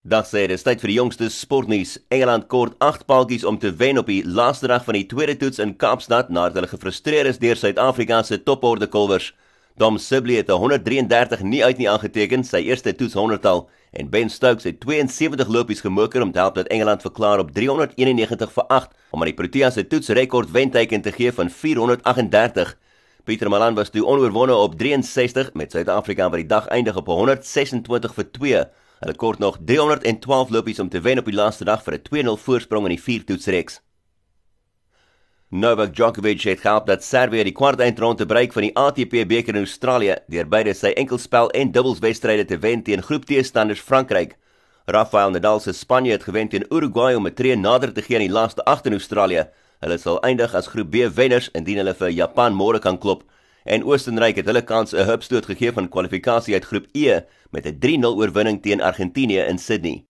Dag sê dit is tyd vir die jongste sportnuus. Engeland kort 8 paaltjies om te wen op die laaste dag van die tweede toets in Kaapstad nadat hulle gefrustreer is deur Suid-Afrika se toporde kolwers. Dom Sibley het 133 nie uit nie aangeteken, sy eerste toets 100tal en Ben Stokes het 72 lopies gemoker om te help dat Engeland verklaar op 391 vir 8 om aan die Proteas se toetsrekord wenteken te gee van 438. Pieter Malan was toe onoorwonde op 63 met Suid-Afrika wat die dag eindig op 126 vir 2. Hulle kort nog 312 lopies om te wen op die laaste dag vir 'n 2-0 voorsprong in die viertoetsreeks. Novak Djokovic het gehelp dat Servië die kwartfinale bereik van die ATP beker in Australië deur beide sy enkelspel en dubbelswedstryde te wen teen groepteestanders Frankryk. Rafael Nadal se Spanje het gewen teen Uruguay om 'n tree nader te gee aan die laaste 8 in Australië. Hulle sal eindig as groep B wenners indien hulle vir Japan môre kan klop en Oostenryk het hulle kans 'n hupstoot gegee van kwalifikasie uit groep E met 'n 3-0 oorwinning teen Argentinië in Sydney.